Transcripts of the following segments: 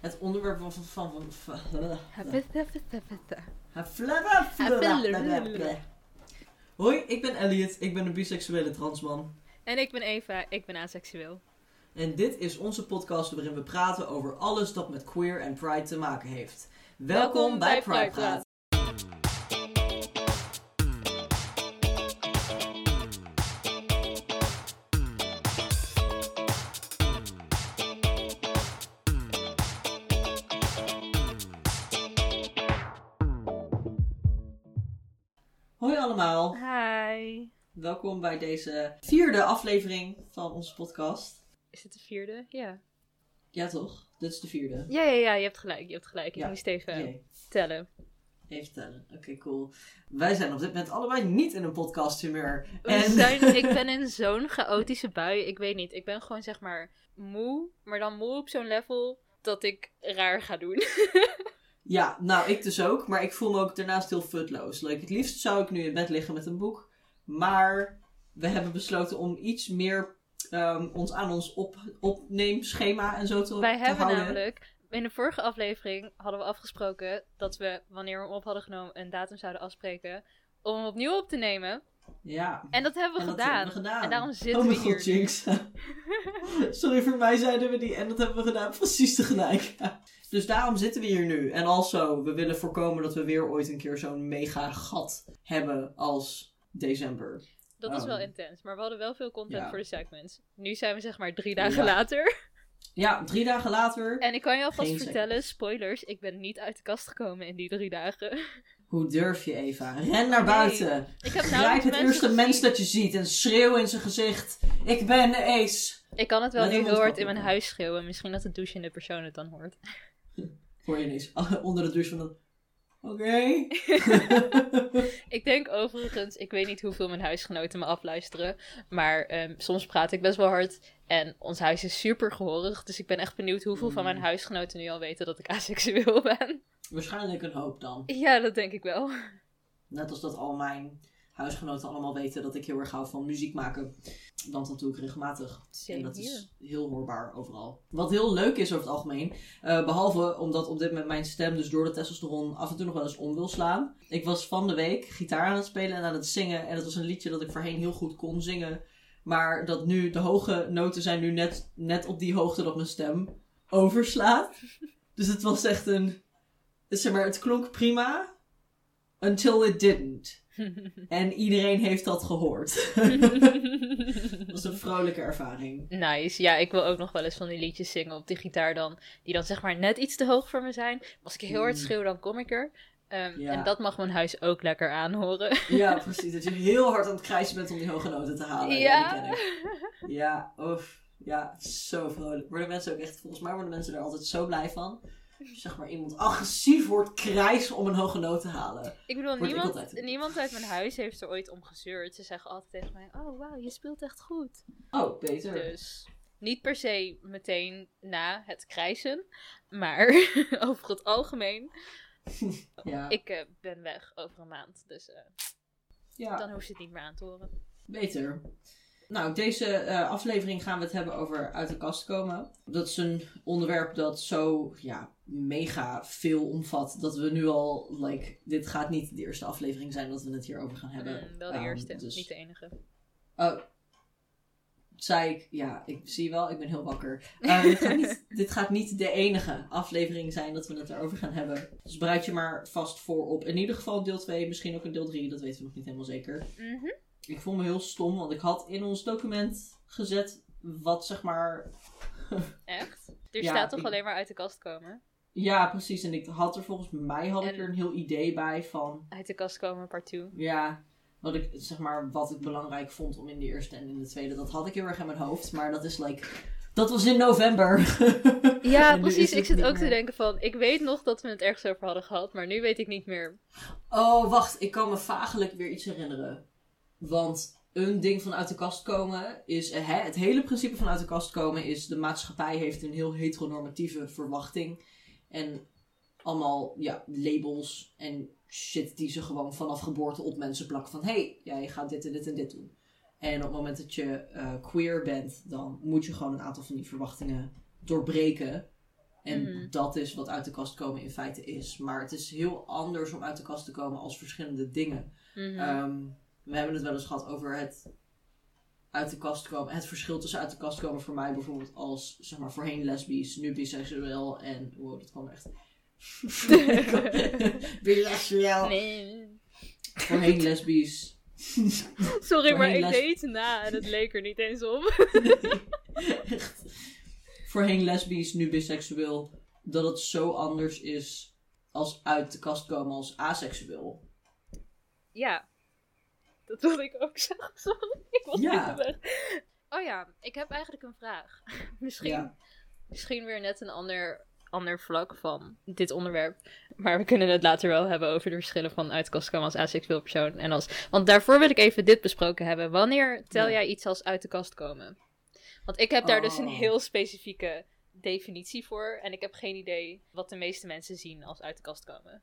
Het onderwerp van... van, van, van, van Hoi, ik ben Elliot. Ik ben een biseksuele transman. En ik ben Eva, ik ben aseksueel. En dit is onze podcast waarin we praten over alles dat met queer en pride te maken heeft. Welkom, bij Pride Praat. Welkom bij deze vierde aflevering van onze podcast. Is het de vierde? Ja. Ja toch? Dit is de vierde. Ja, ja, ja, je hebt gelijk, je hebt gelijk. Ik Ja. moest even Jee. tellen. Even tellen. Oké, cool. Wij zijn op dit moment allebei niet in een podcasthumeur. We En zijn, ik ben in zo'n chaotische bui. Ik weet niet, ik ben gewoon zeg maar moe, maar dan moe op zo'n level dat ik raar ga doen. ja, nou ik dus ook. Maar ik voel me ook daarnaast heel futloos. Like, het liefst zou ik nu in bed liggen met een boek. Maar we hebben besloten om iets meer ehm, ons aan ons op, opneemschema en zo te, Wij te hebben houden. namelijk, in de vorige aflevering hadden we afgesproken dat we, wanneer we hem op hadden genomen, een datum zouden afspreken om hem opnieuw op te nemen. Ja. En dat hebben we, En dat gedaan. hebben we gedaan. En daarom zitten oh we hier. god, Jinx. Sorry, voor mij zeiden we die. En dat hebben we gedaan. Precies tegelijk. dus daarom zitten we hier nu. En also, we willen voorkomen dat we weer ooit een keer zo'n mega gat hebben als december. Dat is wel intens, maar we hadden wel veel content Ja. voor de segments. Nu zijn we zeg maar drie dagen Ja. later. Ja, drie dagen later. En ik kan je alvast vertellen, spoilers, ik ben niet uit de kast gekomen in die drie dagen. Hoe durf je, Eva? Ren naar Nee. buiten. Ik heb Grijp het eerste mens dat je ziet en schreeuw in zijn gezicht. Ik ben Ace. Ik kan het wel heel hard in mijn huis schreeuwen. Misschien dat de douchende persoon het dan hoort. Hoor je ineens onder de douche van een... Oké. Ik denk overigens, ik weet niet hoeveel mijn huisgenoten me afluisteren. Maar ehm, soms praat ik best wel hard. En ons huis is super gehoorig. Dus ik ben echt benieuwd hoeveel van Mm. mijn huisgenoten nu al weten dat ik aseksueel ben. Waarschijnlijk een hoop dan. Ja, dat denk ik wel. Net als dat al mijn huisgenoten allemaal weten dat ik heel erg hou van muziek maken. Want dat doe ik regelmatig. en dat is heel hoorbaar overal. Wat heel leuk is over het algemeen. eh, behalve omdat op dit moment mijn stem dus door de testosteron af en toe nog wel eens om wil slaan. Ik was van de week gitaar aan het spelen en aan het zingen. En het was een liedje dat ik voorheen heel goed kon zingen. Maar dat nu, de hoge noten zijn nu net, net op die hoogte dat mijn stem overslaat. Dus het was echt een... Zeg maar, het klonk prima. Until it didn't. En iedereen heeft dat gehoord. dat was een vrolijke ervaring. Nice. Ja, ik wil ook nog wel eens van die liedjes zingen op die gitaar dan. Die dan zeg maar net iets te hoog voor me zijn. Als ik heel hard Mm. schreeuw, dan kom ik er. Ehm, Ja. En dat mag mijn huis ook lekker aanhoren. Ja, precies. Dat je heel hard aan het krijsen bent om die hoge noten te halen. Ja. Ja, oef. Ja, zo vrolijk. Worden mensen ook echt, volgens mij worden mensen er altijd zo blij van. Zeg maar iemand agressief wordt krijsen om een hoge noot te halen. Ik bedoel, ik niemand, altijd. niemand uit mijn huis heeft er ooit om gezeurd. Ze zeggen altijd tegen mij, oh wauw, je speelt echt goed. Oh, beter. Dus niet per se meteen na het krijsen. Maar over het algemeen, Ja, ik eh, ben weg over een maand. Dus eh, ja. dan hoef je het niet meer aan te horen. Beter. Nou, deze eh, aflevering gaan we het hebben over uit de kast komen. Dat is een onderwerp dat zo ja, mega veel omvat. Dat we nu al, like, dit gaat niet de eerste aflevering zijn dat we het hierover gaan hebben. Mm, wel de Ehm, eerste, dus- niet de enige. Oh, zei ik, ja, ik zie wel, ik ben heel wakker. Eh, dit, gaat niet, dit gaat niet de enige aflevering zijn dat we het erover gaan hebben. Dus bereid je maar vast voor op in ieder geval deel 2, misschien ook een deel 3, dat weten we nog niet helemaal zeker. Mhm. Ik voel me heel stom, want ik had in ons document gezet wat zeg maar. Echt? Er Ja, staat toch ik- alleen maar uit de kast komen? Ja, precies. En ik had er volgens mij had ik er een heel idee bij van. Uit de kast komen, part 2. Ja, wat ik zeg maar wat ik belangrijk vond om in de eerste en in de tweede. Dat had ik heel erg in mijn hoofd, maar dat is like. Dat was in november. Ja, precies. Ik zit ook te denken van, ik weet nog dat we het ergens over hadden gehad, maar nu weet ik niet meer. Oh, wacht. Ik kan me vagelijk weer iets herinneren. Want een ding van uit de kast komen is... eh, Hè, het hele principe van uit de kast komen is... De maatschappij heeft een heel heteronormatieve verwachting. En allemaal ja, labels en shit die ze gewoon vanaf geboorte op mensen plakken. Van, hé, hey, jij gaat dit en dit en dit doen. En op het moment dat je eh, queer bent... dan moet je gewoon een aantal van die verwachtingen doorbreken. En Mhm. dat is wat uit de kast komen in feite is. Maar het is heel anders om uit de kast te komen als verschillende dingen. Ehm, we hebben het wel eens gehad over het uit de kast komen. Het verschil tussen uit de kast komen voor mij bijvoorbeeld als, zeg maar, voorheen lesbisch, nu biseksueel en... Wow, dat kwam echt... biseksueel. nee. Voorheen lesbisch. Sorry, maar ik les- deed het na en het leek er niet eens op. Echt. Voorheen lesbisch, nu biseksueel. Dat het zo anders is als uit de kast komen als aseksueel. Ja, dat wilde ik ook zeggen. Sorry, ik was Ja. weg. Oh ja, ik heb eigenlijk een vraag. Misschien, Ja. misschien weer net een ander, ander vlak van dit onderwerp. Maar we kunnen het later wel hebben over de verschillen van uit de kast komen als aseksueel persoon. En als, want daarvoor wil ik even dit besproken hebben. Wanneer tel Ja. jij iets als uit de kast komen? Want ik heb daar dus een Oh. heel specifieke definitie voor. En ik heb geen idee wat de meeste mensen zien als uit de kast komen.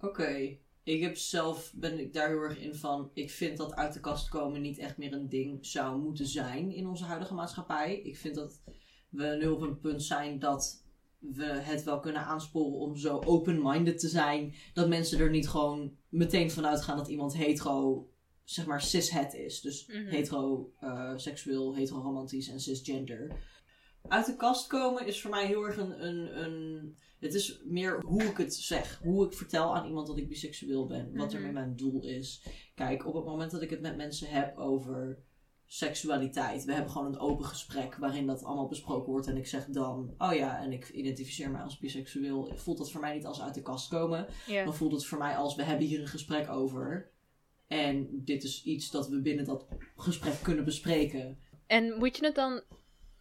Oké. Ik heb zelf, ben ik daar heel erg in van, ik vind dat uit de kast komen niet echt meer een ding zou moeten zijn in onze huidige maatschappij. Ik vind dat we nu op een punt zijn dat we het wel kunnen aansporen om zo open-minded te zijn. Dat mensen er niet gewoon meteen vanuit gaan dat iemand hetero, zeg maar cishet is. Dus Mhm. hetero, eh, seksueel, hetero-romantisch en cisgender. Uit de kast komen is voor mij heel erg een, een, een het is meer hoe ik het zeg. Hoe ik vertel aan iemand dat ik biseksueel ben. Wat er Mhm. met mijn doel is. Kijk, op het moment dat ik het met mensen heb over seksualiteit. We hebben gewoon een open gesprek waarin dat allemaal besproken wordt. En ik zeg dan, oh ja, en ik identificeer mij als biseksueel. Voelt dat voor mij niet als uit de kast komen. Dan voelt het voor mij als, we hebben hier een gesprek over. En dit is iets dat we binnen dat gesprek kunnen bespreken. En moet je het dan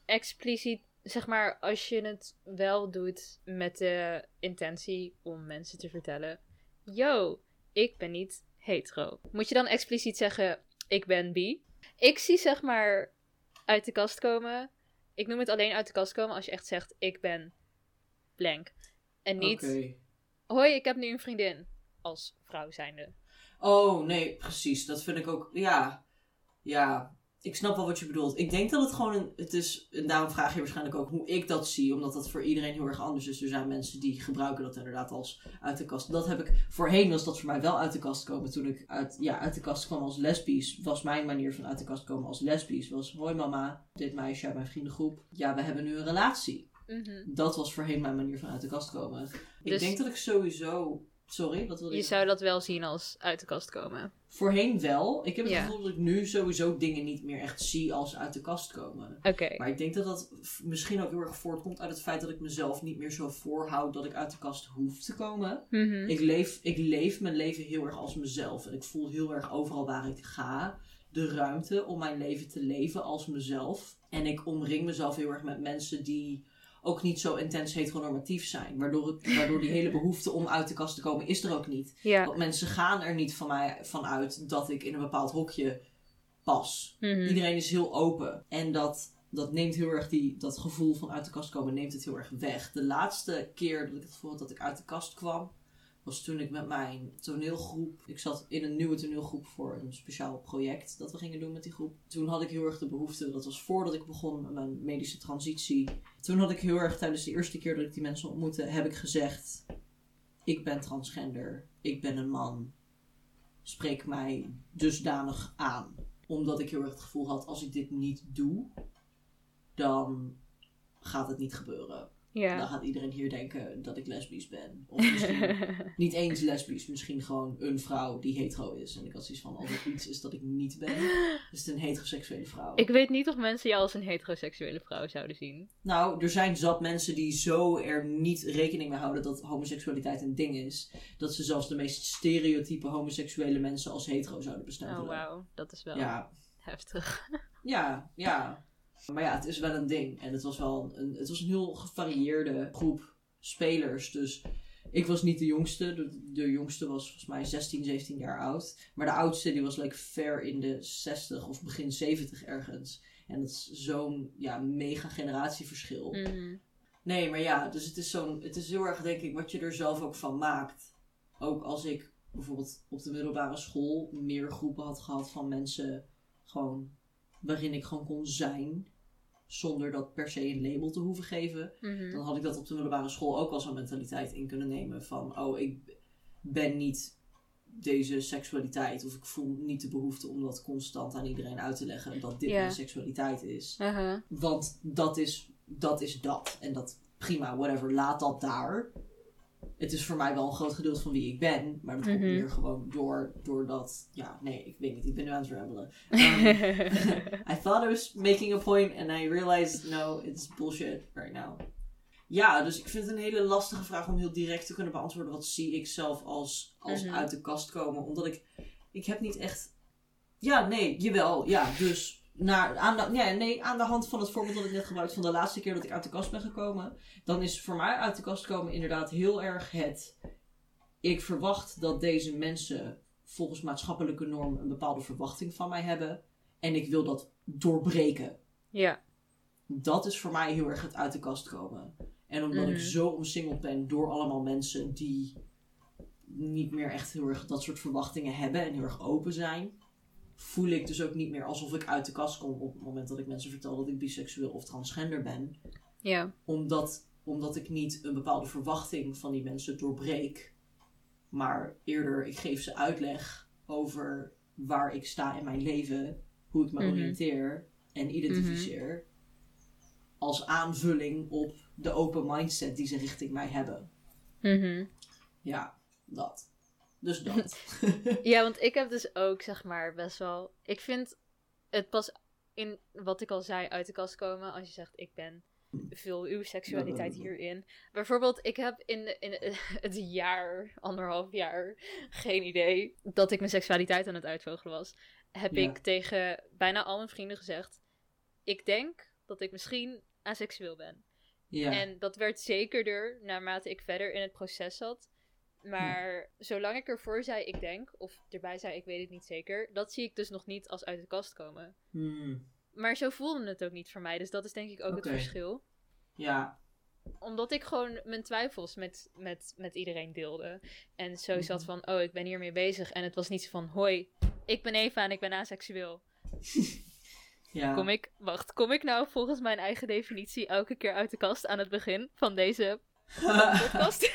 expliciet, zeg maar, als je het wel doet met de intentie om mensen te vertellen: Yo, ik ben niet hetero. Moet je dan expliciet zeggen: Ik ben bi? Ik zie zeg maar uit de kast komen. Ik noem het alleen uit de kast komen als je echt zegt: Ik ben blank. En niet. Hoi, ik heb nu een vriendin. Als vrouw zijnde. Oh, nee, precies. Dat vind ik ook. Ja. Ja. Ik snap wel wat je bedoelt. Ik denk dat het gewoon een. Het is. En daarom vraag je waarschijnlijk ook hoe ik dat zie. Omdat dat voor iedereen heel erg anders is. Er zijn mensen die gebruiken dat inderdaad als uit de kast. Dat heb ik. Voorheen was dat voor mij wel uit de kast komen. Toen ik uit, ja, uit de kast kwam als lesbisch. Was mijn manier van uit de kast komen als lesbisch. Was hoi mama. Dit meisje uit mijn vriendengroep. Ja, we hebben nu een relatie. Mhm. Dat was voorheen mijn manier van uit de kast komen. Ik Dus- denk dat ik sowieso. Sorry, wat wilde Je je zou dat wel zien als uit de kast komen. Voorheen wel. Ik heb het Ja. gevoel dat ik nu sowieso dingen niet meer echt zie als uit de kast komen. Oké. Maar ik denk dat dat misschien ook heel erg voortkomt uit het feit dat ik mezelf niet meer zo voorhoud dat ik uit de kast hoef te komen. Mhm. Ik leef, ik leef mijn leven heel erg als mezelf. En ik voel heel erg overal waar ik ga de ruimte om mijn leven te leven als mezelf. En ik omring mezelf heel erg met mensen die ook niet zo intens heteronormatief zijn. Waardoor, het, waardoor die hele behoefte om uit de kast te komen is er ook niet. Ja. Want mensen gaan er niet van mij vanuit dat ik in een bepaald hokje pas. Mhm. Iedereen is heel open. En dat, dat neemt heel erg die, dat gevoel van uit de kast komen, neemt het heel erg weg. De laatste keer dat ik het gevoel had dat ik uit de kast kwam, was toen ik met mijn toneelgroep. Ik zat in een nieuwe toneelgroep voor een speciaal project dat we gingen doen met die groep. Toen had ik heel erg de behoefte, dat was voordat ik begon met mijn medische transitie. Toen had ik heel erg tijdens de eerste keer dat ik die mensen ontmoette, heb ik gezegd: Ik ben transgender, ik ben een man. Spreek mij dusdanig aan. Omdat ik heel erg het gevoel had: als ik dit niet doe, dan gaat het niet gebeuren. Dan Ja. gaat iedereen hier denken dat ik lesbisch ben. Of misschien niet eens lesbisch, misschien gewoon een vrouw die hetero is. En ik had zoiets van, als er iets is dat ik niet ben, is het een heteroseksuele vrouw. Ik weet niet of mensen jou als een heteroseksuele vrouw zouden zien. Nou, er zijn zat mensen die zo er niet rekening mee houden dat homoseksualiteit een ding is. Dat ze zelfs de meest stereotype homoseksuele mensen als hetero zouden bestempelen. Oh, wauw. Dat is wel Ja, heftig. ja, ja. Maar ja, het is wel een ding. En het was wel een, het was een heel gevarieerde groep spelers. Dus ik was niet de jongste. De, de jongste was volgens mij 16, 17 jaar oud. Maar de oudste die was like ver in de 60 of begin 70 ergens. En dat is zo'n ja, mega generatieverschil. Mhm. Nee, maar ja, dus het is, zo'n, het is heel erg, denk ik, wat je er zelf ook van maakt. Ook als ik bijvoorbeeld op de middelbare school meer groepen had gehad van mensen, gewoon, waarin ik gewoon kon zijn. Zonder dat per se een label te hoeven geven. Mhm. Dan had ik dat op de middelbare school ook al zo'n mentaliteit in kunnen nemen van, oh, ik ben niet deze seksualiteit of ik voel niet de behoefte om dat constant aan iedereen uit te leggen dat dit mijn seksualiteit is. Uh-huh. Want dat is, dat is dat. En dat, prima, whatever, laat dat daar. Het is voor mij wel een groot gedeelte van wie ik ben. Maar dat komt Mhm. meer gewoon door, door dat... Ja, nee, ik weet niet. Ik ben nu aan het rebellen. Um, I thought I was making a point and I realized, no, it's bullshit right now. Ja, dus ik vind het een hele lastige vraag om heel direct te kunnen beantwoorden. Wat zie ik zelf als, als Mhm. uit de kast komen? Omdat ik, ik heb niet echt... Ja, nee, jawel. Ja, dus naar, aan, de, ja, nee, aan de hand van het voorbeeld dat ik net gebruikte van de laatste keer dat ik uit de kast ben gekomen. Dan is voor mij uit de kast komen inderdaad heel erg het... Ik verwacht dat deze mensen volgens maatschappelijke norm een bepaalde verwachting van mij hebben. En ik wil dat doorbreken. ja. Dat is voor mij heel erg het uit de kast komen. En omdat ik Mhm. zo omsingeld ben door allemaal mensen die niet meer echt heel erg dat soort verwachtingen hebben en heel erg open zijn, voel ik dus ook niet meer alsof ik uit de kast kom op het moment dat ik mensen vertel dat ik biseksueel of transgender ben. Ja. Omdat, omdat ik niet een bepaalde verwachting van die mensen doorbreek, maar eerder ik geef ze uitleg over waar ik sta in mijn leven, hoe ik me Mhm. oriënteer en identificeer. Als aanvulling op de open mindset die ze richting mij hebben. Mhm. Ja, dat. Dus dat. Ja, want ik heb dus ook, zeg maar, best wel... Ik vind het pas in, wat ik al zei, uit de kast komen als je zegt, ik ben vul uw seksualiteit hierin. Bijvoorbeeld, ik heb in, in het jaar, anderhalf jaar, geen idee dat ik mijn seksualiteit aan het uitvogelen was. Heb Ja. ik tegen bijna al mijn vrienden gezegd, ik denk dat ik misschien aseksueel ben. ja. En dat werd zekerder naarmate ik verder in het proces zat. Maar zolang ik ervoor zei, ik denk, of erbij zei, ik weet het niet zeker, dat zie ik dus nog niet als uit de kast komen. Hmm. Maar zo voelde het ook niet voor mij, dus dat is denk ik ook het verschil. ja. Omdat ik gewoon mijn twijfels met, met, met iedereen deelde. En zo zat Mhm. van, oh, ik ben hiermee bezig. En het was niet zo van, hoi, ik ben Eva en ik ben aseksueel. ja. Kom ik, wacht, kom ik nou volgens mijn eigen definitie elke keer uit de kast aan het begin van deze podcast?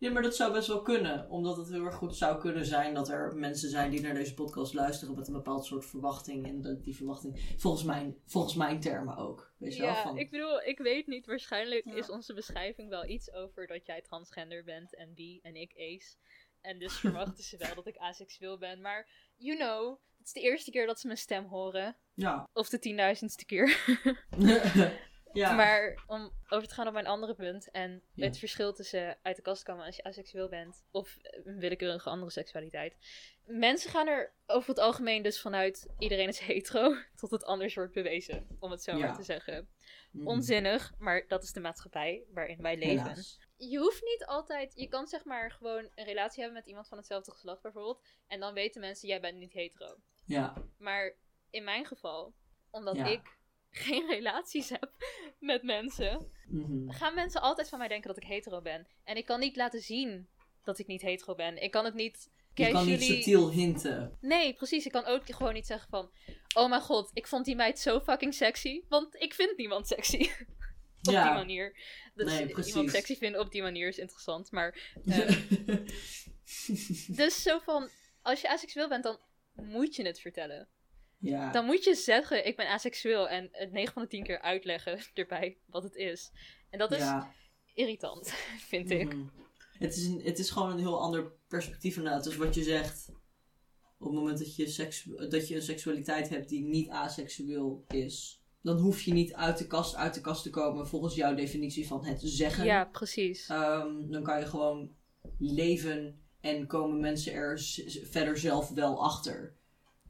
Ja, maar dat zou best wel kunnen. Omdat het heel erg goed zou kunnen zijn dat er mensen zijn die naar deze podcast luisteren met een bepaald soort verwachting. En dat die verwachting, volgens mijn, volgens mijn termen ook. Weet je wel? Ja, Van, ik bedoel, ik weet niet. Waarschijnlijk Ja. is onze beschrijving wel iets over dat jij transgender bent en bi en ik ace. En dus verwachten ze wel dat ik aseksueel ben. Maar, you know, het is de eerste keer dat ze mijn stem horen. Ja. Of de tienduizendste keer. ja. Maar om over te gaan op mijn andere punt. En Ja. het verschil tussen uit de kast komen als je aseksueel bent. Of een willekeurige andere seksualiteit. Mensen gaan er over het algemeen dus vanuit iedereen is hetero. Tot het anders wordt bewezen. Om het zo maar te zeggen. Mm. Onzinnig, maar dat is de maatschappij waarin wij leven. Helaas. Je hoeft niet altijd, je kan zeg maar gewoon een relatie hebben met iemand van hetzelfde geslacht bijvoorbeeld. En dan weten mensen, jij bent niet hetero. Ja. Maar in mijn geval, omdat ik geen relaties heb met mensen, Mhm. gaan mensen altijd van mij denken dat ik hetero ben. En ik kan niet laten zien dat ik niet hetero ben. Ik kan het niet Je kan niet casually- subtiel hinten. Nee, precies. Ik kan ook gewoon niet zeggen van... Oh mijn god, ik vond die meid zo fucking sexy. Want ik vind niemand sexy. op Ja. die manier. Dus Nee, iemand precies. sexy vinden op die manier is interessant. Maar eh, dus zo van... Als je aseksueel bent, dan moet je het vertellen. Ja. Dan moet je zeggen, ik ben aseksueel. En het 9 van de 10 keer uitleggen erbij wat het is. En dat is ja. irritant, vind ik. Mhm. Het, is een, het is gewoon een heel ander perspectief inderdaad. Dus wat je zegt, op het moment dat je, seks, dat je een seksualiteit hebt die niet aseksueel is, dan hoef je niet uit de kast uit de kast te komen volgens jouw definitie van het zeggen. Ja, precies. Ehm, dan kan je gewoon leven en komen mensen er verder zelf wel achter.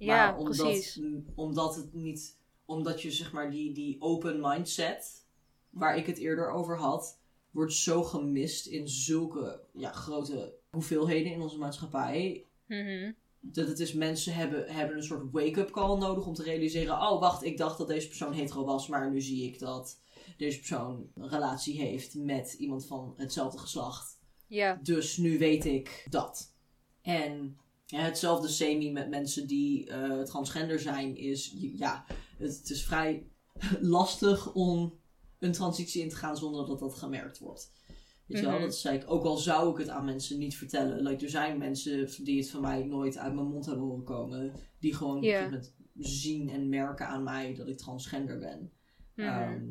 Ja, maar omdat, precies. omdat het niet, omdat je zeg maar die, die open mindset, waar ik het eerder over had, wordt zo gemist in zulke ja, grote hoeveelheden in onze maatschappij. Mhm. Dat het is mensen hebben, hebben een soort wake-up call nodig om te realiseren: oh wacht, ik dacht dat deze persoon hetero was, maar nu zie ik dat deze persoon een relatie heeft met iemand van hetzelfde geslacht. Ja, Dus nu weet ik dat. En ja, hetzelfde semi met mensen die eh, transgender zijn is, ja, het, het is vrij lastig om een transitie in te gaan zonder dat dat gemerkt wordt. Weet je wel, Mhm. dat zei ik. Ook al zou ik het aan mensen niet vertellen. Like, er zijn mensen die het van mij nooit uit mijn mond hebben horen komen. Die gewoon op een Ja. gegeven moment zien en merken aan mij dat ik transgender ben. Mhm. Ehm,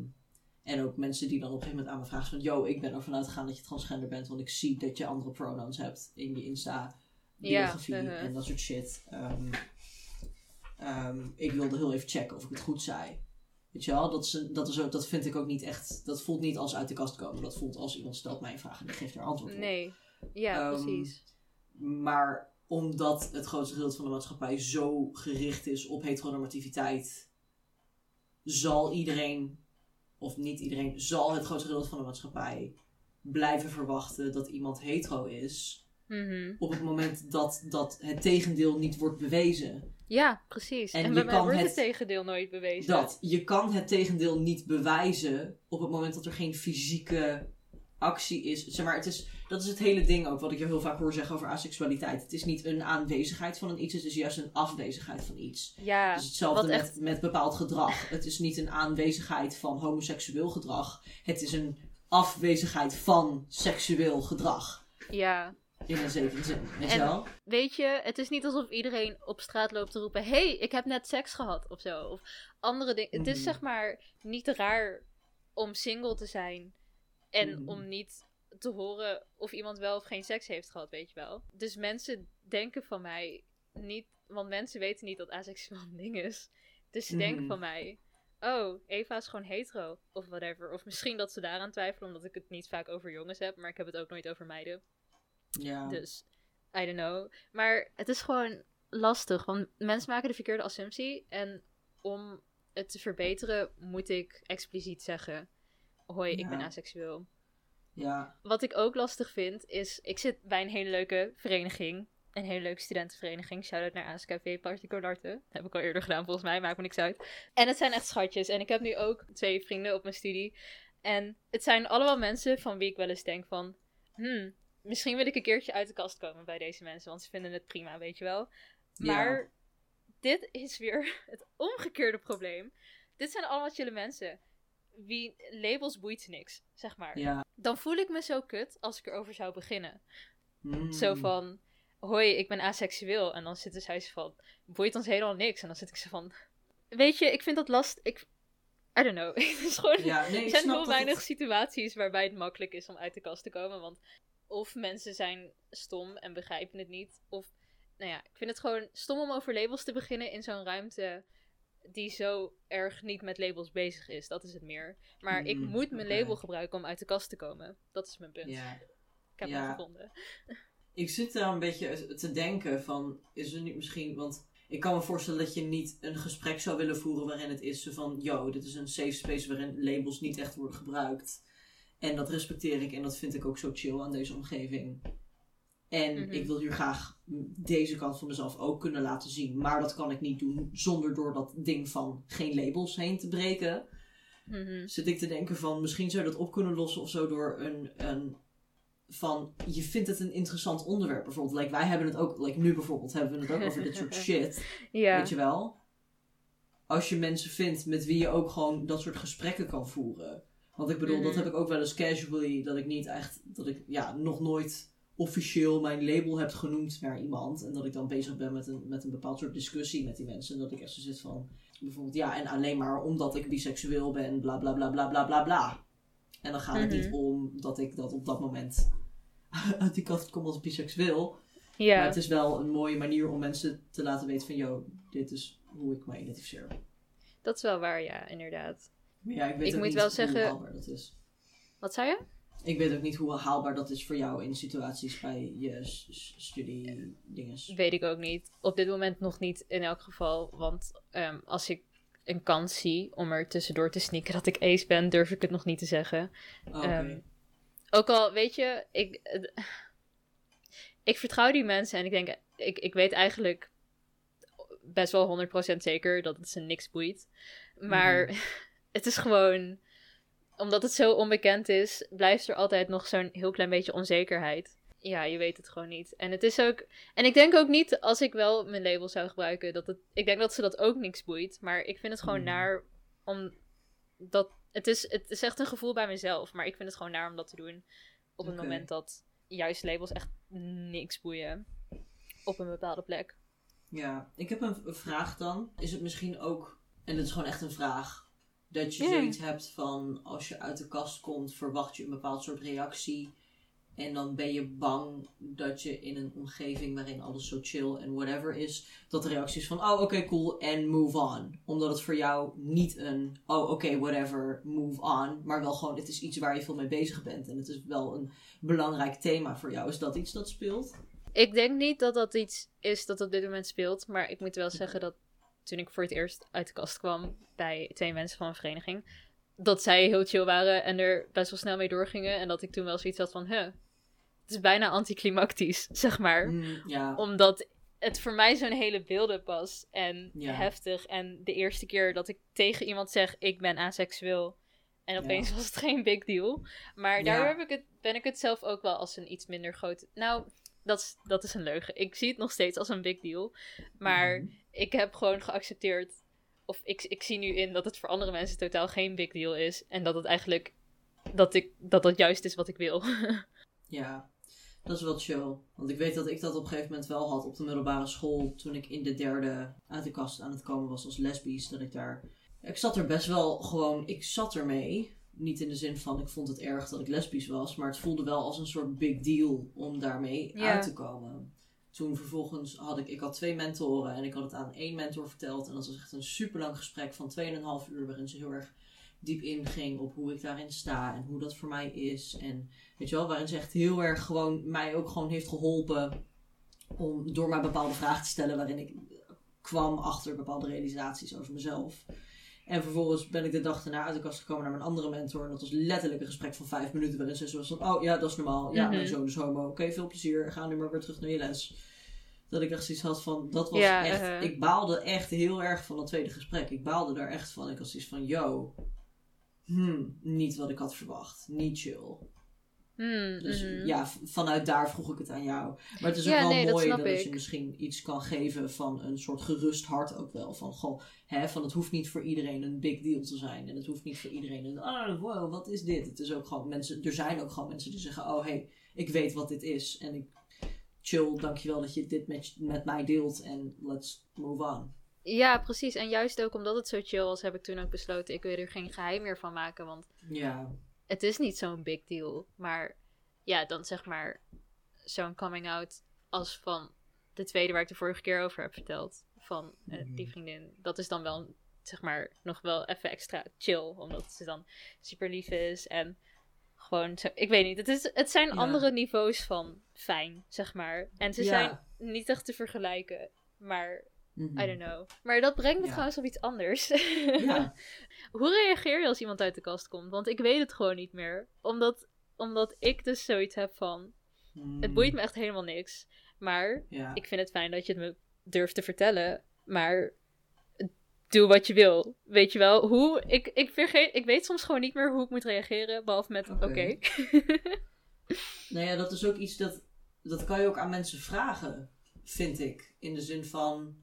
en ook mensen die dan op een gegeven moment aan me vragen van... Yo, ik ben ervan uitgegaan dat je transgender bent. Want ik zie dat je andere pronouns hebt in je Insta biografie Ja, uh-huh. en dat soort shit. Ehm, ehm, ik wilde heel even checken of ik het goed zei. Weet je wel, dat, is dat, is ook, dat vind ik ook niet echt... Dat voelt niet als uit de kast komen. Dat voelt als iemand stelt mij een vraag en die geeft er antwoord op. Nee. Ja, Ehm, precies. Maar omdat het grootste gedeelte van de maatschappij zo gericht is op heteronormativiteit, zal iedereen, of niet iedereen, zal het grootste gedeelte van de maatschappij blijven verwachten dat iemand hetero is. Mhm. Op het moment dat, dat het tegendeel niet wordt bewezen. Ja, precies. En En, bij kan wordt het- het tegendeel nooit bewezen. Dat je kan het tegendeel niet bewijzen op het moment dat er geen fysieke actie is. Zeg maar, het is, dat is het hele ding ook wat ik je heel vaak hoor zeggen over asexualiteit. Het is niet een aanwezigheid van een iets, het is juist een afwezigheid van iets. Ja, Het is hetzelfde met, echt- met bepaald gedrag. Het is niet een aanwezigheid van homoseksueel gedrag. Het is een afwezigheid van seksueel gedrag. ja. In een zekere zin. Weet je wel? Weet je, het is niet alsof iedereen op straat loopt te roepen: hey, ik heb net seks gehad of zo. Of andere dingen. Het is Mhm. zeg maar niet raar om single te zijn en Mhm. om niet te horen of iemand wel of geen seks heeft gehad, weet je wel. Dus mensen denken van mij niet, want mensen weten niet dat asexueel een ding is. Dus ze denken Mhm. van mij. Oh, Eva is gewoon hetero. Of whatever. Of misschien dat ze daaraan twijfelen, omdat ik het niet vaak over jongens heb. Maar ik heb het ook nooit over meiden. Ja. Dus, I don't know. Maar het is gewoon lastig, want mensen maken de verkeerde assumptie. En om het te verbeteren, moet ik expliciet zeggen: Hoi, ik ben Ja. asexueel. ja. Wat ik ook lastig vind, is: ik zit bij een hele leuke vereniging. Een hele leuke studentenvereniging. Shout-out naar ASKV Particolarte. Dat heb ik al eerder gedaan, volgens mij. Maakt me niks uit. En het zijn echt schatjes. En ik heb nu ook twee vrienden op mijn studie. En het zijn allemaal mensen van wie ik wel eens denk van... Hmm, misschien wil ik een keertje uit de kast komen bij deze mensen. Want ze vinden het prima, weet je wel. Ja. Maar dit is weer het omgekeerde probleem. Dit zijn allemaal chille mensen. Wie labels boeit ze niks, zeg maar. Ja. Dan voel ik me zo kut als ik erover zou beginnen. Mm. Zo van, hoi, ik ben asexueel. En dan zitten zij zo van, boeit ons helemaal niks. En dan zit ik zo van, weet je, ik vind dat last... Ik, I don't know. Het is gewoon, Ja, nee, er zijn heel weinig het- situaties waarbij het makkelijk is om uit de kast te komen. Want of mensen zijn stom en begrijpen het niet. Of, nou ja, ik vind het gewoon stom om over labels te beginnen in zo'n ruimte die zo erg niet met labels bezig is. Dat is het meer. Maar ik Mm, moet mijn label gebruiken om uit de kast te komen. Dat is mijn punt. Ik heb Ja. hem gevonden. Ik zit daar een beetje te denken van, is er niet misschien, want ik kan me voorstellen dat je niet een gesprek zou willen voeren waarin het is van, yo, dit is een safe space waarin labels niet echt worden gebruikt. En dat respecteer ik en dat vind ik ook zo chill aan deze omgeving. En Mhm. ik wil hier graag deze kant van mezelf ook kunnen laten zien. Maar dat kan ik niet doen zonder door dat ding van geen labels heen te breken Mhm. zit ik te denken van misschien zou je dat op kunnen lossen of zo door een, een van je vindt het een interessant onderwerp bijvoorbeeld. Like, wij hebben het ook, like, nu bijvoorbeeld hebben we het ook over dit soort shit. Ja. Weet je wel? Als je mensen vindt met wie je ook gewoon dat soort gesprekken kan voeren. Want ik bedoel, dat Mhm. heb ik ook wel eens casually, dat ik niet echt, dat ik ja, nog nooit officieel mijn label heb genoemd naar iemand. En dat ik dan bezig ben met een, met een bepaald soort discussie met die mensen. En dat ik echt zo zit van, bijvoorbeeld, ja, en alleen maar omdat ik biseksueel ben, bla bla bla bla bla bla bla. En dan gaat het niet Mhm. om dat ik dat op dat moment uit die kast kom als biseksueel. Maar het is wel een mooie manier om mensen te laten weten van, yo, dit is hoe ik me identificeer. Dat is wel waar, ja, inderdaad. Maar ja, ik weet Ik ook moet niet wel hoe zeggen- haalbaar dat is. Wat zei je? Ik weet ook niet hoe haalbaar dat is voor jou in situaties bij je studie dinges. Weet ik ook niet. Op dit moment nog niet in elk geval. Want ehm, als ik een kans zie om er tussendoor te sneaken dat ik ace ben, durf ik het nog niet te zeggen. Oh, Oké. Ehm, Ook al, weet je, ik, eh, ik vertrouw die mensen en ik denk, ik, ik weet eigenlijk best wel 100% zeker dat het ze niks boeit. Maar Mhm. het is gewoon, omdat het zo onbekend is, blijft er altijd nog zo'n heel klein beetje onzekerheid. Ja, je weet het gewoon niet. En het is ook. En ik denk ook niet, als ik wel mijn label zou gebruiken, dat het. Ik denk dat ze dat ook niks boeit. Maar ik vind het gewoon Mhm. naar om dat het is, het is echt een gevoel bij mezelf. Maar ik vind het gewoon naar om dat te doen. Op het moment dat juist labels echt niks boeien. Op een bepaalde plek. Ja, ik heb een, vraag dan. Is het misschien ook, en het is gewoon echt een vraag. Dat je zoiets hebt van als je uit de kast komt, verwacht je een bepaald soort reactie. En dan ben je bang dat je in een omgeving waarin alles zo chill en whatever is, dat de reactie is van, oh oké, cool, en move on. Omdat het voor jou niet een, oh oké, whatever, move on. Maar wel gewoon, het is iets waar je veel mee bezig bent. En het is wel een belangrijk thema voor jou. Is dat iets dat speelt? Ik denk niet dat dat iets is dat op dit moment speelt. Maar ik moet wel zeggen dat toen ik voor het eerst uit de kast kwam bij twee mensen van een vereniging, dat zij heel chill waren en er best wel snel mee doorgingen. En dat ik toen wel zoiets had van, huh, het is bijna anticlimactisch, zeg maar. Mm, ja. Omdat het voor mij zo'n hele beelden was en heftig. En de eerste keer dat ik tegen iemand zeg, ik ben aseksueel. En opeens was het geen big deal. Maar daar heb ik het, ben ik het zelf ook wel als een iets minder groot... Nou, dat is, dat is een leugen. Ik zie het nog steeds als een big deal. Maar mhm. ik heb gewoon geaccepteerd... Of ik, ik zie nu in dat het voor andere mensen totaal geen big deal is. En dat het eigenlijk... Dat, ik, dat dat juist is wat ik wil. ja, dat is wel chill. Want ik weet dat ik dat op een gegeven moment wel had op de middelbare school. Toen ik in de derde uit de kast aan het komen was als lesbisch. Dat ik daar. Ik zat er best wel gewoon. Ik zat ermee. Niet in de zin van ik vond het erg dat ik lesbisch was. Maar het voelde wel als een soort big deal om daarmee uit te komen. Toen vervolgens had ik, ik had twee mentoren en ik had het aan één mentor verteld. En dat was echt een super lang gesprek van 2,5 uur waarin ze heel erg diep inging op hoe ik daarin sta en hoe dat voor mij is. En weet je wel, waarin ze echt heel erg gewoon mij ook gewoon heeft geholpen om door mij bepaalde vragen te stellen waarin ik kwam achter bepaalde realisaties over mezelf. En vervolgens ben ik de dag daarna uit de kast gekomen naar mijn andere mentor. En dat was letterlijk een gesprek van vijf minuten. Waarin ze was van, oh ja, dat is normaal. Ja, mijn mhm. zoon is homo. Oké, veel plezier. Ga nu maar weer terug naar je les. Dat ik echt zoiets had van, dat was echt... Uh-huh. Ik baalde echt heel erg van dat tweede gesprek. Ik baalde daar echt van. Ik had zoiets van, yo, hmm, niet wat ik had verwacht. Niet chill. Hmm, dus mhm. ja, vanuit daar vroeg ik het aan jou. Maar het is ook wel mooi dat, dat je misschien iets kan geven van een soort gerust hart ook wel. Van, goh, hè, van het hoeft niet voor iedereen een big deal te zijn. En het hoeft niet voor iedereen een, oh wow, wat is dit? Het is ook gewoon mensen, er zijn ook gewoon mensen die zeggen, oh hey, ik weet wat dit is. En ik chill, dankjewel dat je dit met, met mij deelt. En let's move on. Ja, precies. En juist ook omdat het zo chill was, heb ik toen ook besloten, ik wil er geen geheim meer van maken. Want ja. Het is niet zo'n big deal. Maar ja, dan zeg maar zo'n coming out als van de tweede waar ik de vorige keer over heb verteld. Van uh, die vriendin. Dat is dan wel, zeg maar, nog wel even extra chill. Omdat ze dan super lief is. En gewoon, zo, ik weet niet. Het, is, het zijn andere niveaus van fijn, zeg maar. En ze zijn niet echt te vergelijken. Maar I don't know. Maar dat brengt me trouwens op iets anders. Ja. Hoe reageer je als iemand uit de kast komt? Want ik weet het gewoon niet meer. Omdat, omdat ik dus zoiets heb van... Het boeit me hmm. echt helemaal niks. Maar ik vind het fijn dat je het me durft te vertellen. Maar doe wat je wil. Weet je wel? Hoe? Ik, ik, vergeet, ik weet soms gewoon niet meer hoe ik moet reageren. Behalve met oké. Okay. nou ja, dat is ook iets dat... Dat kan je ook aan mensen vragen, vind ik. In de zin van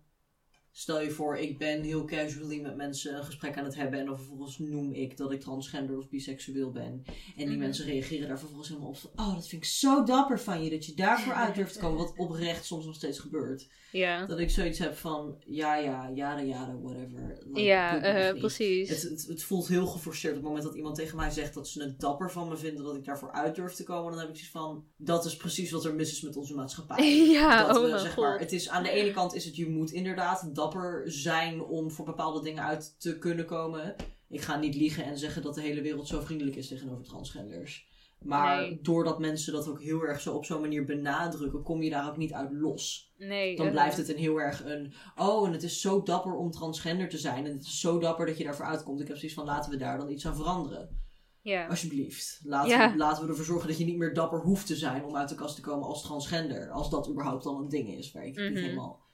Stel je voor, ik ben heel casually met mensen een gesprek aan het hebben. En dan vervolgens noem ik dat ik transgender of biseksueel ben. En die mhm. mensen reageren daar vervolgens helemaal op. Van, oh, dat vind ik zo dapper van je. Dat je daarvoor uit durft te komen. Wat oprecht soms nog steeds gebeurt. Ja. Dat ik zoiets heb van, ja, ja, jada, jada, whatever. ja, uh, precies. Het, het, het, voelt heel geforceerd op het moment dat iemand tegen mij zegt dat ze het dapper van me vinden. Dat ik daarvoor uit durf te komen. Dan heb ik zoiets van, dat is precies wat er mis is met onze maatschappij. ja, dat oh zeg maar, het is aan de ene kant is het, je moet inderdaad dapper zijn om voor bepaalde dingen uit te kunnen komen. Ik ga niet liegen en zeggen dat de hele wereld zo vriendelijk is tegenover transgenders. Maar doordat mensen dat ook heel erg zo op zo'n manier benadrukken, kom je daar ook niet uit los. Nee, dan blijft het een heel erg een. Oh, en het is zo dapper om transgender te zijn. En het is zo dapper dat je daarvoor uitkomt. Ik heb zoiets van laten we daar dan iets aan veranderen. Ja. Alsjeblieft. Laten, we, laten we ervoor zorgen dat je niet meer dapper hoeft te zijn om uit de kast te komen als transgender. Als dat überhaupt dan een ding is. Waar ik niet mhm. helemaal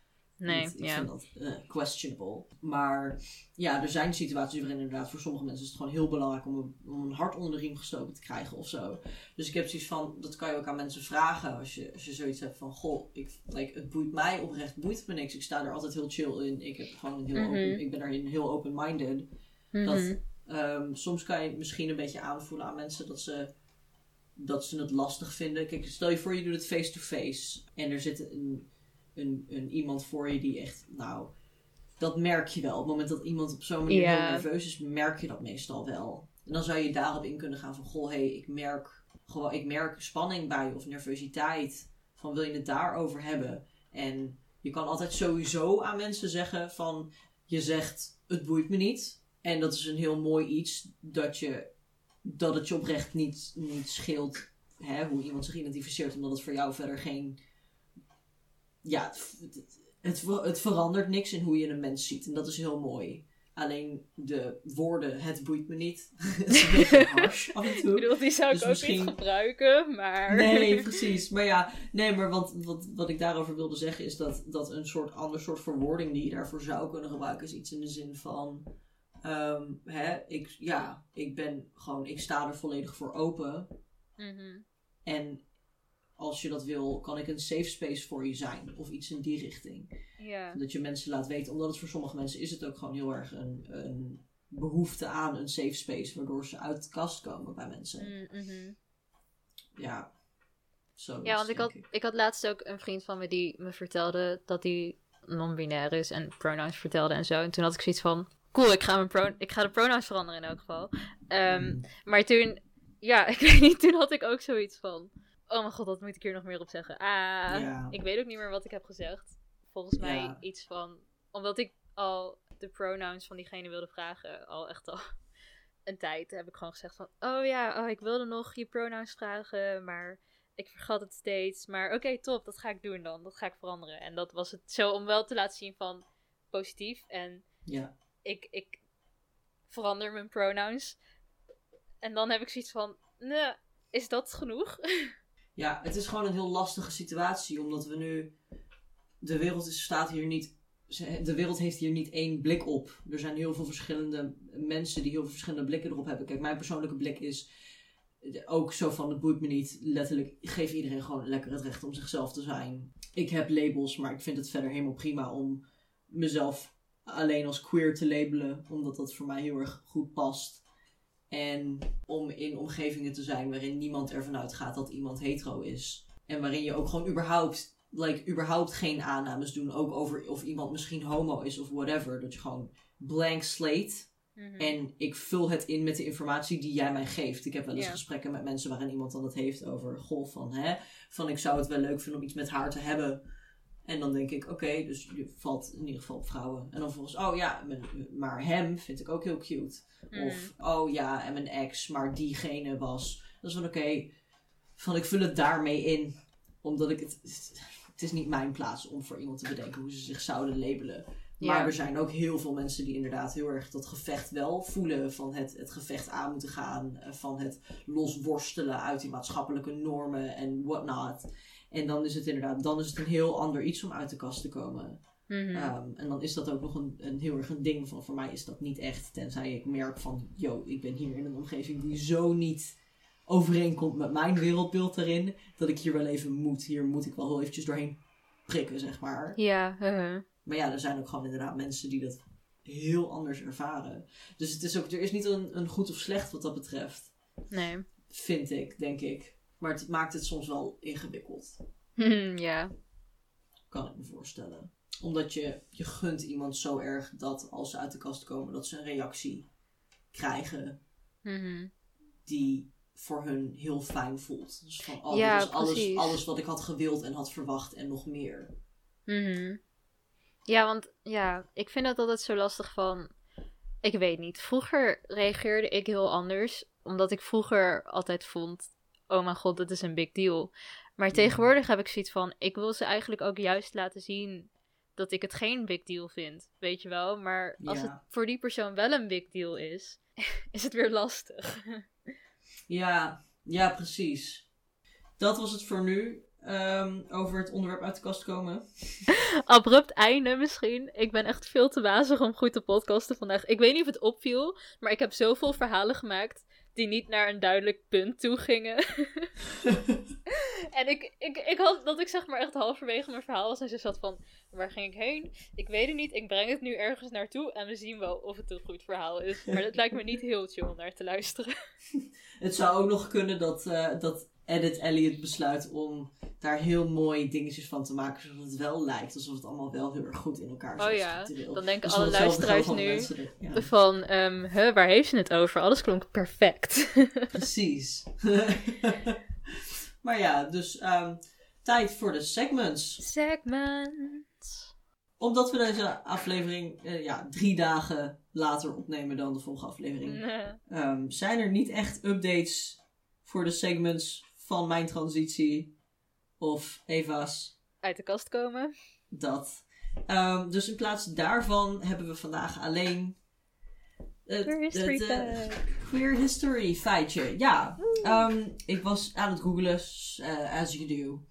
Nee, ik vind dat uh, questionable. Maar ja, er zijn situaties waarin inderdaad voor sommige mensen is het gewoon heel belangrijk om een, om een hart onder de riem gestoken te krijgen of zo. Dus ik heb zoiets van, dat kan je ook aan mensen vragen als je, als je zoiets hebt van, goh, ik, like, het boeit mij oprecht, boeit me niks. Ik sta er altijd heel chill in. Ik, heb gewoon een heel mhm. open, ik ben daarin heel open-minded. Dat, Ehm, soms kan je misschien een beetje aanvoelen aan mensen dat ze, dat ze het lastig vinden. Kijk, stel je voor je doet het face-to-face. en er zit een, een, een iemand voor je die echt, nou, dat merk je wel. Op het moment dat iemand op zo'n manier heel nerveus is, merk je dat meestal wel. En dan zou je daarop in kunnen gaan van, goh, hé, hey, ik merk gewoon, ik merk spanning bij je of nervositeit. Van wil je het daarover hebben? En je kan altijd sowieso aan mensen zeggen van, je zegt, het boeit me niet. En dat is een heel mooi iets dat, je, dat het je oprecht niet, niet scheelt hè, hoe iemand zich identificeert, omdat het voor jou verder geen. Ja, het, het, het, verandert niks in hoe je een mens ziet. En dat is heel mooi. Alleen de woorden, het boeit me niet. het is een beetje harsh af en toe. Ik bedoel, die zou ik dus ook misschien... niet gebruiken, maar... Nee, precies. Maar ja, nee, maar wat, wat, wat ik daarover wilde zeggen is dat, dat een soort ander soort verwoording die je daarvoor zou kunnen gebruiken, is iets in de zin van... Um, hè, ik, ja, ik ben gewoon, ik sta er volledig voor open. Mhm. En als je dat wil, kan ik een safe space voor je zijn. Of iets in die richting. Dat je mensen laat weten. Omdat het voor sommige mensen is het ook gewoon heel erg een, een behoefte aan een safe space. Waardoor ze uit de kast komen bij mensen. Mm -hmm. Ja. Zo ja, want ik had, ik. ik had laatst ook een vriend van me die me vertelde dat hij non-binair is. En pronouns vertelde en zo. En toen had ik zoiets van cool, ik ga, mijn pro ik ga de pronouns veranderen in elk geval. Um, mm. Maar toen, ja, ik weet niet, toen had ik ook zoiets van, oh mijn god, wat moet ik hier nog meer op zeggen? Ah, ik weet ook niet meer wat ik heb gezegd. Volgens mij iets van, omdat ik al de pronouns van diegene wilde vragen, al echt al een tijd, heb ik gewoon gezegd van, oh ja, oh, ik wilde nog je pronouns vragen, maar ik vergat het steeds. Maar oké, top, dat ga ik doen dan. Dat ga ik veranderen. En dat was het zo om wel te laten zien van positief en ja ik, ik verander mijn pronouns. En dan heb ik zoiets van, nee, is dat genoeg? Ja, het is gewoon een heel lastige situatie, omdat we nu. De wereld staat hier niet. De wereld heeft hier niet één blik op. Er zijn heel veel verschillende mensen die heel veel verschillende blikken erop hebben. Kijk, mijn persoonlijke blik is ook zo van: het boeit me niet. Letterlijk, geef iedereen gewoon lekker het recht om zichzelf te zijn. Ik heb labels, maar ik vind het verder helemaal prima om mezelf alleen als queer te labelen, omdat dat voor mij heel erg goed past. En om in omgevingen te zijn waarin niemand ervan uitgaat dat iemand hetero is. En waarin je ook gewoon überhaupt, like, überhaupt geen aannames doen. Ook over of iemand misschien homo is of whatever. Dat je gewoon blank slate. Mhm. En ik vul het in met de informatie die jij mij geeft. Ik heb wel eens gesprekken met mensen waarin iemand dan het heeft over golf van, hè, van ik zou het wel leuk vinden om iets met haar te hebben. En dan denk ik, oké, dus je valt in ieder geval op vrouwen. En dan volgens, oh ja, maar hem vind ik ook heel cute. Mm. Of, oh ja, en mijn ex, maar diegene was. Dat is van, oké, van ik vul het daarmee in. Omdat ik het, het is niet mijn plaats om voor iemand te bedenken hoe ze zich zouden labelen. Maar er zijn ook heel veel mensen die inderdaad heel erg dat gevecht wel voelen. Van het, het gevecht aan moeten gaan. Eh, van het losworstelen uit die maatschappelijke normen en whatnot. En dan is het inderdaad, dan is het een heel ander iets om uit de kast te komen. Mhm. Ehm, en dan is dat ook nog een, een heel erg een ding van, voor mij is dat niet echt. Tenzij ik merk van, yo, ik ben hier in een omgeving die zo niet overeenkomt met mijn wereldbeeld daarin. Dat ik hier wel even moet, hier moet ik wel heel eventjes doorheen prikken, zeg maar. Ja, uh Maar ja, er zijn ook gewoon inderdaad mensen die dat heel anders ervaren. Dus het is ook, er is niet een, een goed of slecht wat dat betreft. Nee. Vind ik, denk ik. Maar het maakt het soms wel ingewikkeld. ja. Kan ik me voorstellen. Omdat je, je gunt iemand zo erg dat als ze uit de kast komen, dat ze een reactie krijgen mhm. die voor hun heel fijn voelt. Dus van, oh, ja, alles, alles wat ik had gewild en had verwacht en nog meer. Mhm. Ja, want ja, ik vind dat altijd zo lastig van. Ik weet niet. Vroeger reageerde ik heel anders. Omdat ik vroeger altijd vond oh mijn god, dit is een big deal. Maar tegenwoordig heb ik zoiets van, ik wil ze eigenlijk ook juist laten zien dat ik het geen big deal vind, weet je wel. Maar als het voor die persoon wel een big deal is, is het weer lastig. ja, ja, precies. Dat was het voor nu. Ehm, over het onderwerp uit de kast komen. Abrupt einde misschien. Ik ben echt veel te wazig om goed te podcasten vandaag. Ik weet niet of het opviel, maar ik heb zoveel verhalen gemaakt die niet naar een duidelijk punt toe gingen. en ik, ik, ik had dat ik zeg maar echt halverwege mijn verhaal was en ze zat van, waar ging ik heen? Ik weet het niet, ik breng het nu ergens naartoe en we zien wel of het een goed verhaal is. Maar het lijkt me niet heel chill om naar te luisteren. het zou ook nog kunnen dat, uh, dat Edit Elliot besluit om daar heel mooi dingetjes van te maken, zodat het wel lijkt alsof het allemaal wel heel erg goed in elkaar zit. Oh ja, dan denken alle luisteraars nu van, um, huh, waar heeft ze het over? Alles klonk perfect. Precies. maar ja, dus um, tijd voor de segments. Segments. Omdat we deze aflevering uh, ja, drie dagen later opnemen dan de volgende aflevering, um, zijn er niet echt updates voor de segments van mijn transitie of Eva's. Uit de kast komen. Dat. Um, dus in plaats daarvan hebben we vandaag alleen. Het, queer history het, uh, queer history feitje. Ja. Um, ik was aan het googlen, uh, as you do.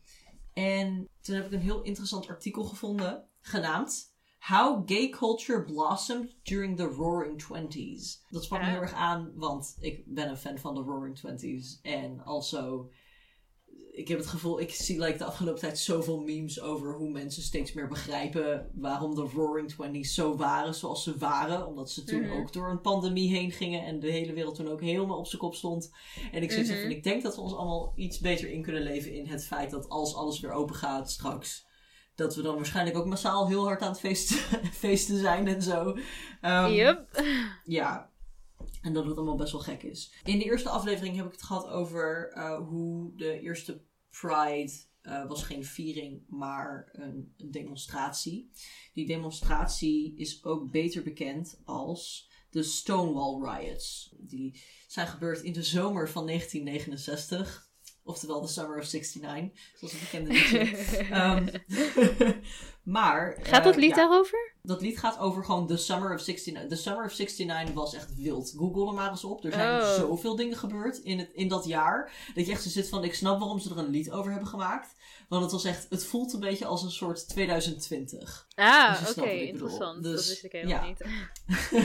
En toen heb ik een heel interessant artikel gevonden, genaamd How Gay Culture Blossomed During the Roaring Twenties. Dat sprak me heel erg aan, want ik ben een fan van de Roaring Twenties. En also, ik heb het gevoel, ik zie like, de afgelopen tijd zoveel memes over hoe mensen steeds meer begrijpen waarom de Roaring Twenties zo waren zoals ze waren. Omdat ze toen mhm. ook door een pandemie heen gingen en de hele wereld toen ook helemaal op zijn kop stond. En ik, mm van, ik denk dat we ons allemaal iets beter in kunnen leven in het feit dat als alles weer open gaat straks dat we dan waarschijnlijk ook massaal heel hard aan het feesten, feesten zijn en zo. Um, yep. Ja. En dat het allemaal best wel gek is. In de eerste aflevering heb ik het gehad over uh, hoe de eerste Pride uh, was geen viering, maar een, een, demonstratie. Die demonstratie is ook beter bekend als de Stonewall Riots. Die zijn gebeurd in de zomer van 1969. Oftewel The Summer of 69, zoals het bekende liedje. um, maar... Gaat dat eh, lied daarover? Dat lied gaat over gewoon The Summer of 69. The Summer of 69 was echt wild. Google er maar eens op. Er zijn oh. zoveel dingen gebeurd in, het, in dat jaar. Dat je echt zo zit van, ik snap waarom ze er een lied over hebben gemaakt. Want het was echt, het voelt een beetje als een soort 2020. Ah, oké, interessant. Dus, dat wist ik helemaal niet.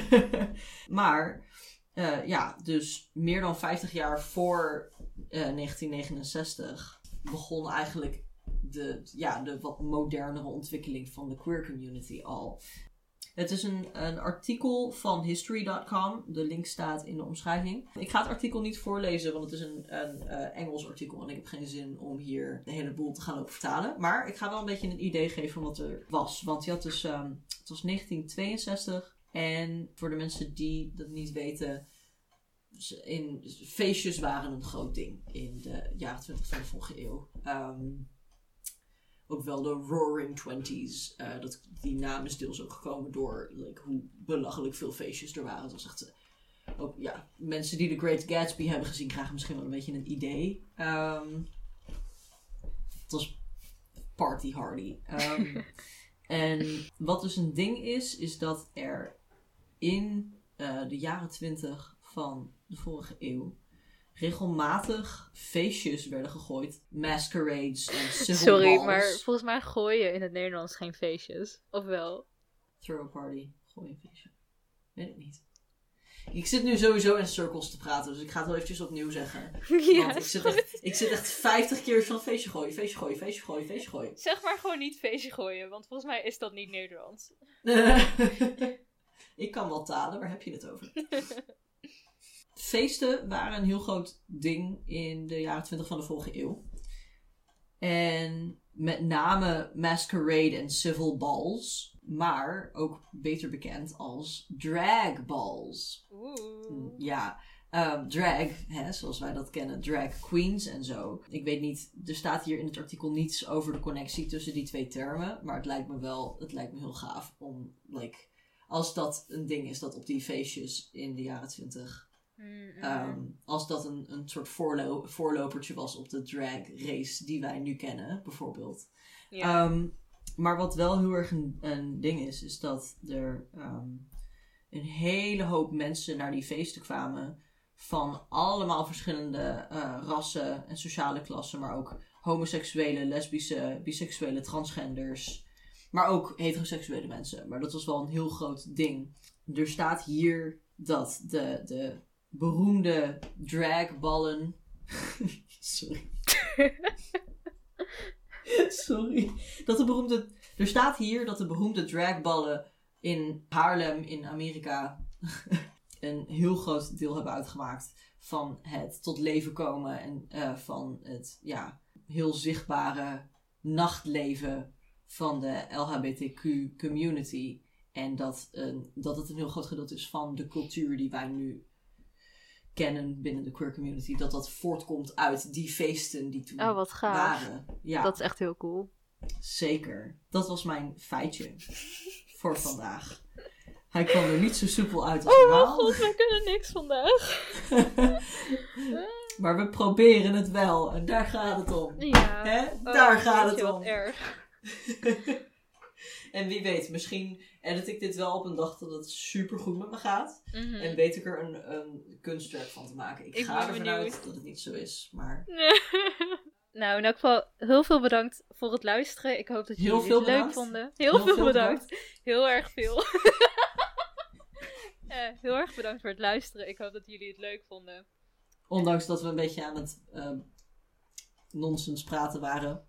maar, uh, ja, dus meer dan 50 jaar voor 1969 eh, begon eigenlijk de, ja, de wat modernere ontwikkeling van de queer community al. Het is een, een artikel van history.com. De link staat in de omschrijving. Ik ga het artikel niet voorlezen, want het is een, een uh, Engels artikel. En ik heb geen zin om hier de hele boel te gaan lopen vertalen. Maar ik ga wel een beetje een idee geven van wat er was. Want je had dus, um, het was 1962. En voor de mensen die dat niet weten, in, feestjes waren een groot ding in de jaren 20 van de vorige eeuw. Ehm, ook wel de Roaring Twenties. Uh, dat, die naam is deels ook gekomen door like, hoe belachelijk veel feestjes er waren. Het was echt, uh, ook, ja, mensen die The Great Gatsby hebben gezien krijgen misschien wel een beetje een idee. Um, het was party hardy. Um, en wat dus een ding is, is dat er in uh, de jaren 20 van de vorige eeuw regelmatig feestjes werden gegooid. Masquerades en civil Sorry, maar volgens mij gooien in het Nederlands geen feestjes. Of wel? Throw a party. Gooi een feestje. Weet ik niet. Ik zit nu sowieso in cirkels te praten, dus ik ga het wel eventjes opnieuw zeggen. Ja, Want ik, zit echt, ik zit echt 50 keer van feestje gooien, feestje gooien, feestje gooien, feestje gooien. Zeg maar gewoon niet feestje gooien, want volgens mij is dat niet Nederlands. ik kan wel talen, waar heb je het over? Feesten waren een heel groot ding in de jaren 20 van de vorige eeuw. En met name masquerade en civil balls. Maar ook beter bekend als drag balls. Ja, um, drag, hè, zoals wij dat kennen, drag queens en zo. Ik weet niet, er staat hier in het artikel niets over de connectie tussen die twee termen. Maar het lijkt me wel, het lijkt me heel gaaf om, like, als dat een ding is dat op die feestjes in de jaren 20 Um, als dat een, een soort voorlo voorlopertje was op de drag race die wij nu kennen, bijvoorbeeld. Ja. Um, maar wat wel heel erg een, een ding is, is dat er um, een hele hoop mensen naar die feesten kwamen. Van allemaal verschillende uh, rassen en sociale klassen, maar ook homoseksuele, lesbische, biseksuele, transgenders. Maar ook heteroseksuele mensen. Maar dat was wel een heel groot ding. Er staat hier dat de, de beroemde dragballen. Sorry. Sorry. Dat de beroemde. Er staat hier dat de beroemde dragballen in Haarlem in Amerika een heel groot deel hebben uitgemaakt van het tot leven komen en eh, van het ja, heel zichtbare nachtleven van de LHBTQ community. En dat, dat het een heel groot gedeelte is van de cultuur die wij nu kennen binnen de queer community. Dat dat voortkomt uit die feesten die toen Oh, wat gaaf. waren. Ja, Dat is echt heel cool. zeker. Dat was mijn feitje voor vandaag. Hij kwam er niet zo soepel uit als Oh mijn normaal. god, we kunnen niks vandaag. maar we proberen het wel. En daar gaat het om. Ja. Hè? Oh, Daar gaat het wat om. erg. En wie weet, misschien edit ik dit wel op een dag dat het super goed met me gaat. Mhm. En weet ik er een, een kunstwerk van te maken. Ik, Ik ga ervan benieuwd. uit dat het niet zo is. Maar nou, in elk geval heel veel bedankt voor het luisteren. Ik hoop dat jullie Heel veel het leuk bedankt. vonden. Heel, Heel veel, veel bedankt. Heel erg veel. Eh, heel erg bedankt voor het luisteren. Ik hoop dat jullie het leuk vonden. ondanks dat we een beetje aan het ehm nonsens praten waren.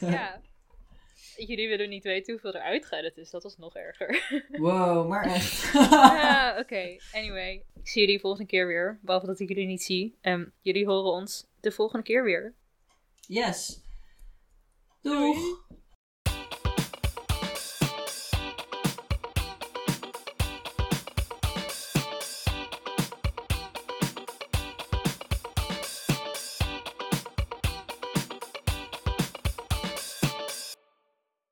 Ja. Jullie willen niet weten hoeveel er uitgeëdit is. Dat was nog erger. Wow, maar echt. ja, oké. Anyway. Ik zie jullie volgende keer weer. Behalve dat ik jullie niet zie. Ehm, jullie horen ons de volgende keer weer. yes. Doei. Doeg.